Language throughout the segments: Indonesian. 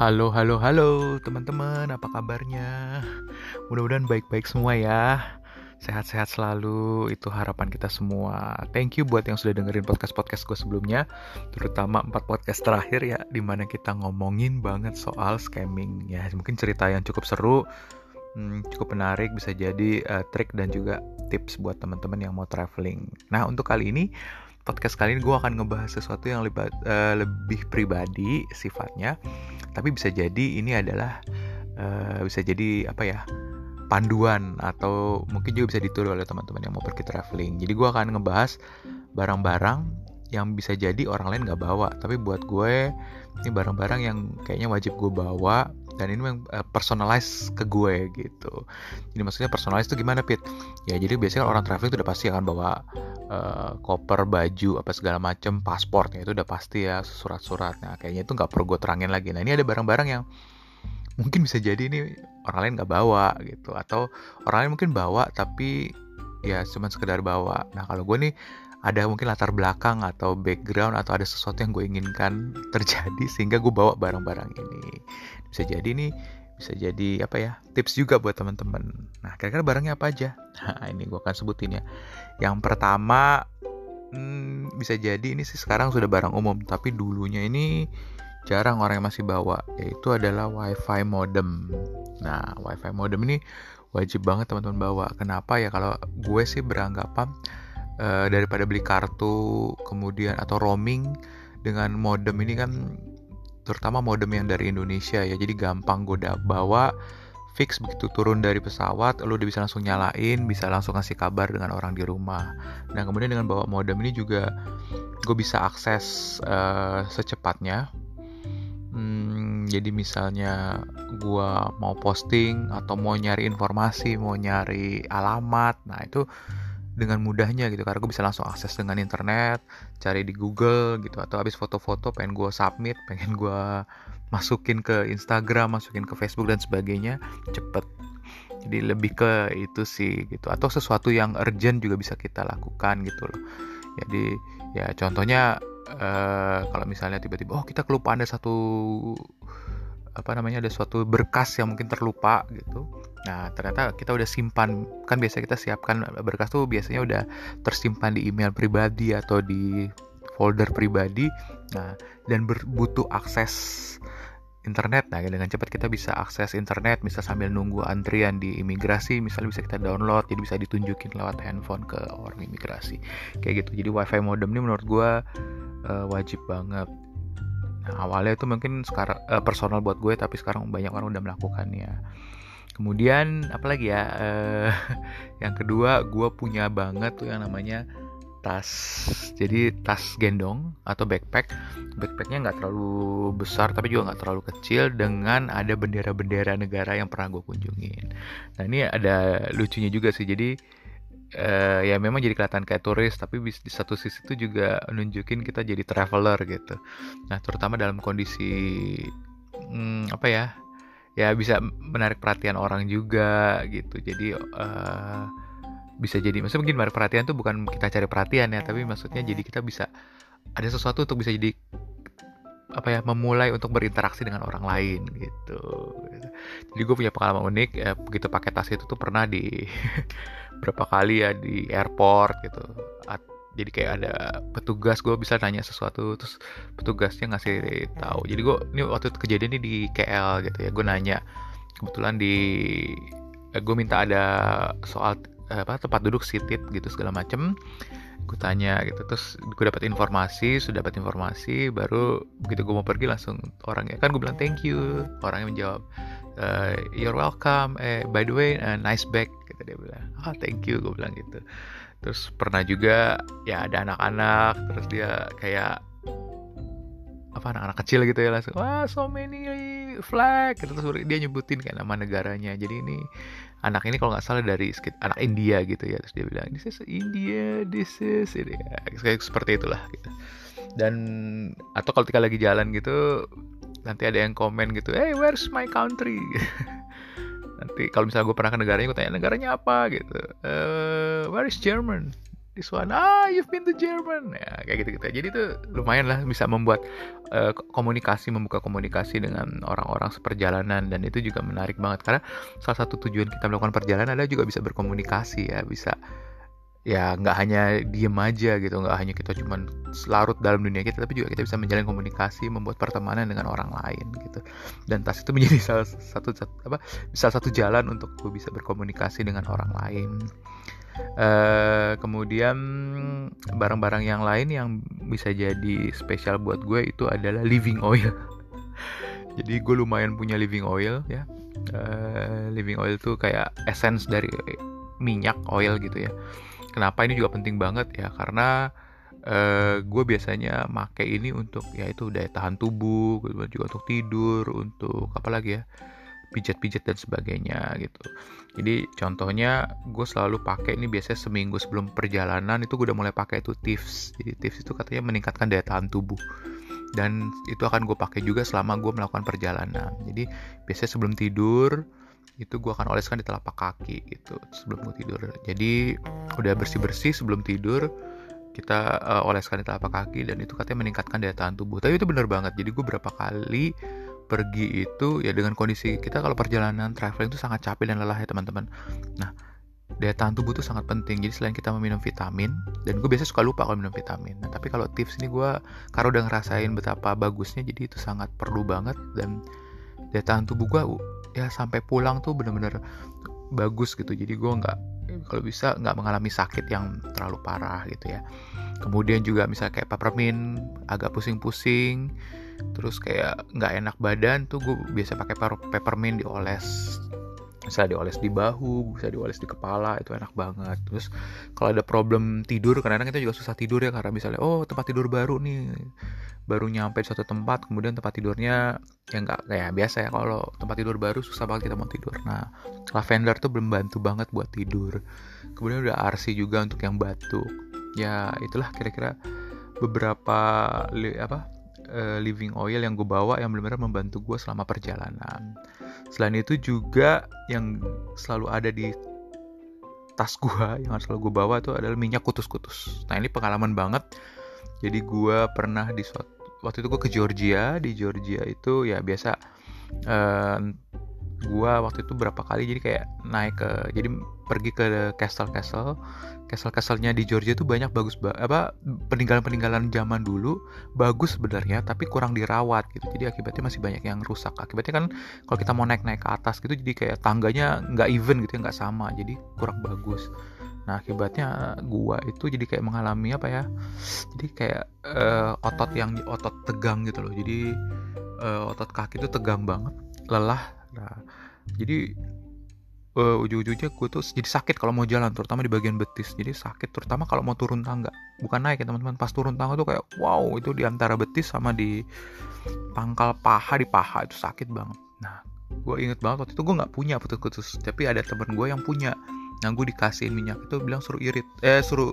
Halo, halo, halo teman-teman, apa kabarnya? Mudah-mudahan baik-baik semua ya. Sehat-sehat selalu, itu harapan kita semua. Thank you buat yang sudah dengerin podcast-podcast gue sebelumnya, terutama empat podcast terakhir ya, di mana kita ngomongin banget soal scamming. Ya, mungkin cerita yang cukup seru, hmm, cukup menarik, bisa jadi uh, trik dan juga tips buat teman-teman yang mau traveling. Nah, untuk kali ini podcast kali ini gue akan ngebahas sesuatu yang lebih, uh, lebih pribadi sifatnya. Tapi bisa jadi ini adalah uh, bisa jadi apa ya panduan atau mungkin juga bisa ditiru oleh teman-teman yang mau pergi traveling. Jadi gue akan ngebahas barang-barang yang bisa jadi orang lain nggak bawa. Tapi buat gue ini barang-barang yang kayaknya wajib gue bawa dan ini memang uh, personalize ke gue gitu. Jadi maksudnya personalize itu gimana Pit? Ya jadi biasanya orang traveling itu udah pasti akan bawa uh, koper baju apa segala macem paspornya itu udah pasti ya surat-surat nah kayaknya itu nggak perlu gue terangin lagi. Nah ini ada barang-barang yang mungkin bisa jadi ini orang lain nggak bawa gitu atau orang lain mungkin bawa tapi ya cuma sekedar bawa. Nah kalau gue nih ada mungkin latar belakang atau background atau ada sesuatu yang gue inginkan terjadi sehingga gue bawa barang-barang ini. Bisa jadi nih bisa jadi apa ya tips juga buat teman-teman. Nah kira-kira barangnya apa aja? Nah ini gue akan sebutin ya. Yang pertama hmm, bisa jadi ini sih sekarang sudah barang umum tapi dulunya ini jarang orang yang masih bawa yaitu adalah wifi modem. Nah wifi modem ini wajib banget teman-teman bawa. Kenapa ya? Kalau gue sih beranggapan uh, daripada beli kartu kemudian atau roaming dengan modem ini kan terutama modem yang dari Indonesia ya jadi gampang udah bawa fix begitu turun dari pesawat lo udah bisa langsung nyalain bisa langsung kasih kabar dengan orang di rumah. Nah kemudian dengan bawa modem ini juga gue bisa akses uh, secepatnya. Hmm, jadi misalnya gue mau posting atau mau nyari informasi mau nyari alamat nah itu dengan mudahnya gitu karena gue bisa langsung akses dengan internet cari di Google gitu atau habis foto-foto pengen gue submit pengen gue masukin ke Instagram masukin ke Facebook dan sebagainya cepet. Jadi lebih ke itu sih gitu atau sesuatu yang urgent juga bisa kita lakukan gitu loh. Jadi ya contohnya uh, kalau misalnya tiba-tiba oh kita kelupaan ada satu apa namanya ada suatu berkas yang mungkin terlupa gitu Nah, ternyata kita udah simpan, kan biasa kita siapkan berkas tuh biasanya udah tersimpan di email pribadi atau di folder pribadi. Nah, dan butuh akses internet. Nah, dengan cepat kita bisa akses internet, bisa sambil nunggu antrian di imigrasi, misalnya bisa kita download, jadi bisa ditunjukin lewat handphone ke orang imigrasi. Kayak gitu. Jadi WiFi modem ini menurut gue uh, wajib banget. Nah, awalnya itu mungkin sekarang uh, personal buat gue, tapi sekarang banyak orang udah melakukannya kemudian apalagi ya uh, yang kedua gue punya banget tuh yang namanya tas. Jadi tas gendong atau backpack. Backpacknya nggak terlalu besar tapi juga nggak terlalu kecil dengan ada bendera-bendera negara yang pernah gue kunjungin. Nah ini ada lucunya juga sih. Jadi uh, ya memang jadi kelihatan kayak turis tapi di satu sisi itu juga nunjukin kita jadi traveler gitu. Nah terutama dalam kondisi hmm, apa ya ya bisa menarik perhatian orang juga gitu. Jadi uh, bisa jadi maksudnya mungkin menarik perhatian tuh bukan kita cari perhatian ya tapi maksudnya jadi kita bisa ada sesuatu untuk bisa jadi apa ya memulai untuk berinteraksi dengan orang lain gitu. Jadi gue punya pengalaman unik ya, begitu pakai tas itu tuh pernah di berapa kali ya di airport gitu jadi kayak ada petugas gue bisa nanya sesuatu terus petugasnya ngasih tahu. Jadi gue ini waktu kejadian ini di KL gitu ya. Gue nanya kebetulan di eh, gue minta ada soal eh, apa tempat duduk sitit gitu segala macem. Gue tanya gitu terus gue dapat informasi sudah dapat informasi baru begitu gue mau pergi langsung orangnya. Kan gue bilang thank you. Orangnya menjawab uh, you're welcome. Eh by the way uh, nice bag gitu dia bilang. Ah oh, thank you gue bilang gitu terus pernah juga ya ada anak-anak terus dia kayak apa anak-anak kecil gitu ya langsung wah so many flag gitu. terus dia nyebutin kayak nama negaranya. Jadi ini anak ini kalau nggak salah dari anak India gitu ya. Terus dia bilang this is India this is ini ya, kayak seperti itulah gitu. Dan atau kalau kita lagi jalan gitu nanti ada yang komen gitu hey where's my country nanti kalau misalnya gue pernah ke negaranya gue tanya negaranya apa? Gitu. Uh, where is German? This one. Ah you've been to German. Ya kayak gitu gitu jadi tuh lumayan lah bisa membuat uh, komunikasi membuka komunikasi dengan orang-orang seperjalanan. Dan itu juga menarik banget karena salah satu tujuan kita melakukan perjalanan adalah juga bisa berkomunikasi ya bisa ya nggak hanya diem aja gitu nggak hanya kita cuman larut dalam dunia kita tapi juga kita bisa menjalin komunikasi membuat pertemanan dengan orang lain gitu. Dan tas itu menjadi salah satu apa salah satu jalan untuk gue bisa berkomunikasi dengan orang lain. Uh, kemudian barang-barang yang lain yang bisa jadi spesial buat gue itu adalah living oil. Jadi gue lumayan punya living oil ya. Uh, living oil tuh kayak essence dari minyak oil gitu ya Kenapa ini juga penting banget ya? Karena uh, gue biasanya make ini untuk ya itu daya tahan tubuh, juga untuk tidur, untuk apa lagi ya? pijat-pijat dan sebagainya gitu. Jadi contohnya gue selalu pakai ini biasanya seminggu sebelum perjalanan itu gue udah mulai pakai itu tips. Jadi tips itu katanya meningkatkan daya tahan tubuh dan itu akan gue pakai juga selama gue melakukan perjalanan. Jadi biasanya sebelum tidur itu gue akan oleskan di telapak kaki gitu sebelum gue tidur. Jadi udah bersih bersih sebelum tidur kita uh, oleskan di telapak kaki dan itu katanya meningkatkan daya tahan tubuh. Tapi itu bener banget. Jadi gue berapa kali pergi itu ya dengan kondisi kita kalau perjalanan traveling itu sangat capek dan lelah ya teman-teman. Nah daya tahan tubuh itu sangat penting. Jadi selain kita meminum vitamin dan gue biasa suka lupa kalau minum vitamin. Nah tapi kalau tips ini gue karena udah ngerasain betapa bagusnya jadi itu sangat perlu banget. Dan daya tahan tubuh gue ya sampai pulang tuh bener-bener bagus gitu. Jadi gue nggak kalau bisa nggak mengalami sakit yang terlalu parah gitu ya. Kemudian juga misalnya kayak peppermint agak pusing-pusing terus kayak nggak enak badan tuh gue biasa pakai peppermint dioles misalnya dioles di bahu bisa dioles di kepala itu enak banget. Terus kalau ada problem tidur kadang-kadang kita juga susah tidur ya karena misalnya oh tempat tidur baru nih baru nyampe di suatu tempat kemudian tempat tidurnya ya nggak kayak biasa ya kalau tempat tidur baru susah banget kita mau tidur. Nah lavender tuh membantu banget buat tidur. Kemudian udah RC juga untuk yang batuk. Ya itulah kira-kira beberapa apa uh, living oil yang gue bawa yang benar-benar membantu gue selama perjalanan selain itu juga yang selalu ada di tas gue yang selalu gue bawa itu adalah minyak kutus-kutus. Nah ini pengalaman banget. Jadi gue pernah di suatu waktu itu gue ke Georgia. Di Georgia itu ya biasa uh, gue waktu itu berapa kali jadi kayak naik ke jadi pergi ke castle castle castle castlenya di Georgia itu banyak bagus ba apa peninggalan peninggalan zaman dulu bagus sebenarnya tapi kurang dirawat gitu jadi akibatnya masih banyak yang rusak akibatnya kan kalau kita mau naik naik ke atas gitu jadi kayak tangganya nggak even gitu ya nggak sama jadi kurang bagus Nah akibatnya gua itu jadi kayak mengalami apa ya? Jadi kayak uh, otot yang otot tegang gitu loh. Jadi uh, otot kaki itu tegang banget, lelah. Nah jadi uh, ujung-ujungnya gue tuh jadi sakit kalau mau jalan, terutama di bagian betis. Jadi sakit terutama kalau mau turun tangga. Bukan naik ya teman-teman. Pas turun tangga tuh kayak wow itu di antara betis sama di pangkal paha di paha itu sakit banget. Nah gue inget banget waktu itu gue nggak punya putus-putus tapi ada temen gue yang punya nah gue dikasihin minyak itu bilang suruh irit eh suruh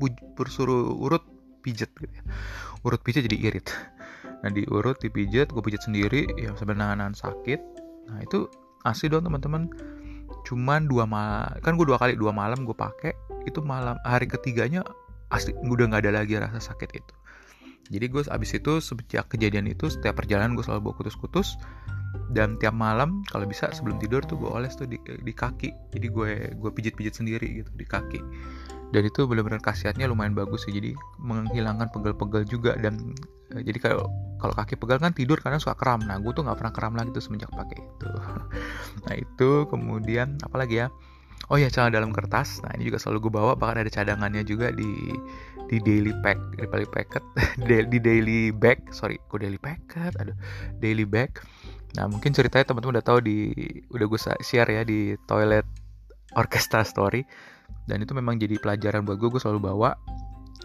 suruh urut pijet gitu ya urut pijet jadi irit nah diurut dipijet gue pijet sendiri ya sambil nahan sakit nah itu asli dong teman-teman. Cuman dua malam kan gue dua kali dua malam gue pakai itu malam hari ketiganya asli gue udah nggak ada lagi rasa sakit itu. Jadi gue abis itu sejak kejadian itu setiap perjalanan gue selalu bawa kutus-kutus. Dan tiap malam kalau bisa sebelum tidur tuh gue oles tuh di, di kaki. Jadi gue gue pijit pijit sendiri gitu di kaki. Dan itu benar-benar khasiatnya lumayan bagus sih. Jadi menghilangkan pegel-pegel juga dan e, jadi kalau kalau kaki pegal kan tidur karena suka kram. Nah gue tuh nggak pernah kram lagi tuh semenjak pakai itu. Nah itu kemudian apalagi ya? Oh ya celana dalam kertas. Nah ini juga selalu gue bawa bahkan ada cadangannya juga di di daily pack di daily packet. Di daily bag. Sorry gue daily packet? Aduh daily bag. Nah mungkin ceritanya teman-teman udah tahu di udah gue share ya di toilet orkestra story. Dan itu memang jadi pelajaran buat gue gue selalu bawa.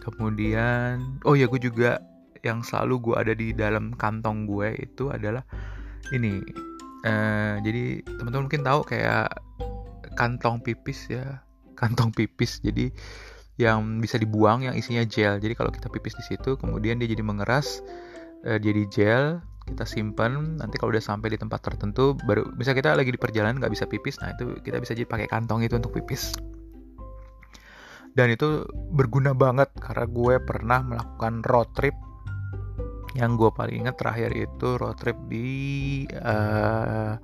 Kemudian oh ya gue juga yang selalu gue ada di dalam kantong gue itu adalah ini. Uh, jadi teman-teman mungkin tahu kayak kantong pipis ya kantong pipis. Jadi yang bisa dibuang yang isinya gel. Jadi kalau kita pipis di situ kemudian dia jadi mengeras uh, jadi gel kita simpan nanti kalau udah sampai di tempat tertentu baru bisa kita lagi di perjalanan nggak bisa pipis. Nah itu kita bisa jadi pakai kantong itu untuk pipis. Dan itu berguna banget karena gue pernah melakukan road trip yang gue paling ingat terakhir itu road trip di uh,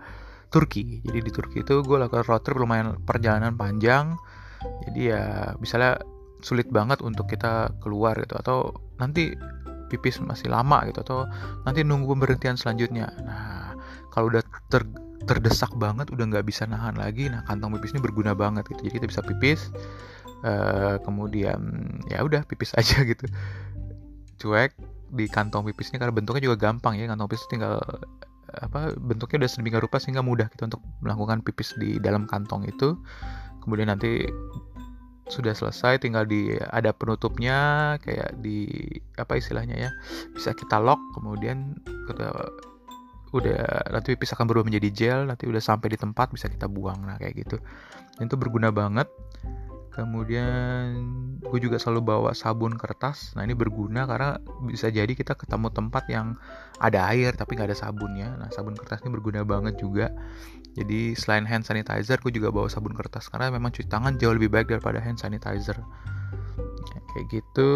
Turki. Jadi di Turki itu gue lakukan road trip lumayan perjalanan panjang. Jadi ya misalnya sulit banget untuk kita keluar gitu atau nanti pipis masih lama gitu atau nanti nunggu pemberhentian selanjutnya. Nah kalau udah ter terdesak banget udah nggak bisa nahan lagi nah kantong pipis ini berguna banget gitu. Jadi kita bisa pipis uh, kemudian ya udah pipis aja gitu. Cuek di kantong pipis ini karena bentuknya juga gampang ya. Kantong pipis tinggal apa bentuknya udah sedemikian rupa sehingga mudah kita untuk melakukan pipis di dalam kantong itu. Kemudian nanti sudah selesai tinggal di ada penutupnya kayak di apa istilahnya ya bisa kita lock kemudian kita udah nanti pipis akan berubah menjadi gel nanti udah sampai di tempat bisa kita buang nah kayak gitu. Itu berguna banget kemudian gue juga selalu bawa sabun kertas. Nah ini berguna karena bisa jadi kita ketemu tempat yang ada air tapi nggak ada sabunnya nah sabun kertas ini berguna banget juga. Jadi selain hand sanitizer gue juga bawa sabun kertas karena memang cuci tangan jauh lebih baik daripada hand sanitizer. Ya, kayak gitu.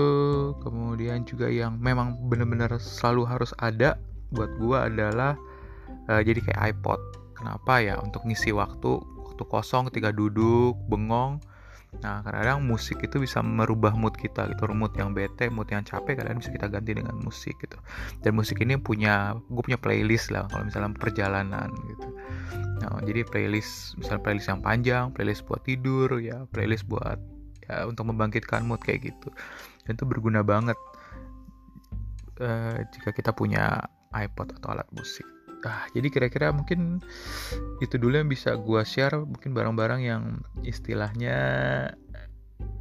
Kemudian juga yang memang benar-benar selalu harus ada buat gue adalah uh, jadi kayak iPod. Kenapa ya? Untuk ngisi waktu waktu kosong ketika duduk bengong Nah, kadang-kadang musik itu bisa merubah mood kita gitu, mood yang bete, mood yang capek, kadang bisa kita ganti dengan musik gitu. Dan musik ini punya, gue punya playlist lah kalau misalnya perjalanan gitu. Nah, jadi playlist, misalnya playlist yang panjang, playlist buat tidur, ya playlist buat ya untuk membangkitkan mood kayak gitu. Dan itu berguna banget uh, jika kita punya iPod atau alat musik. Nah, jadi kira-kira mungkin itu dulu yang bisa gue share mungkin barang-barang yang istilahnya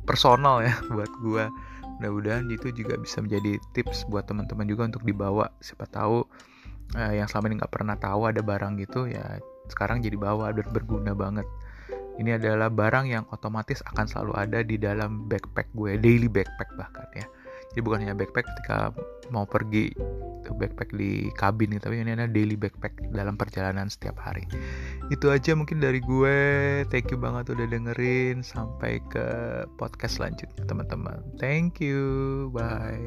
personal ya buat gue. Mudah-mudahan itu juga bisa menjadi tips buat teman-teman juga untuk dibawa. Siapa tahu uh, yang selama ini nggak pernah tahu ada barang gitu ya sekarang jadi bawa dan berguna banget. Ini adalah barang yang otomatis akan selalu ada di dalam backpack gue, daily backpack bahkan ya. Jadi bukan hanya backpack ketika mau pergi backpack di kabin nih tapi ini ada daily backpack dalam perjalanan setiap hari. Itu aja mungkin dari gue. Thank you banget udah dengerin. Sampai ke podcast selanjutnya teman-teman. Thank you. Bye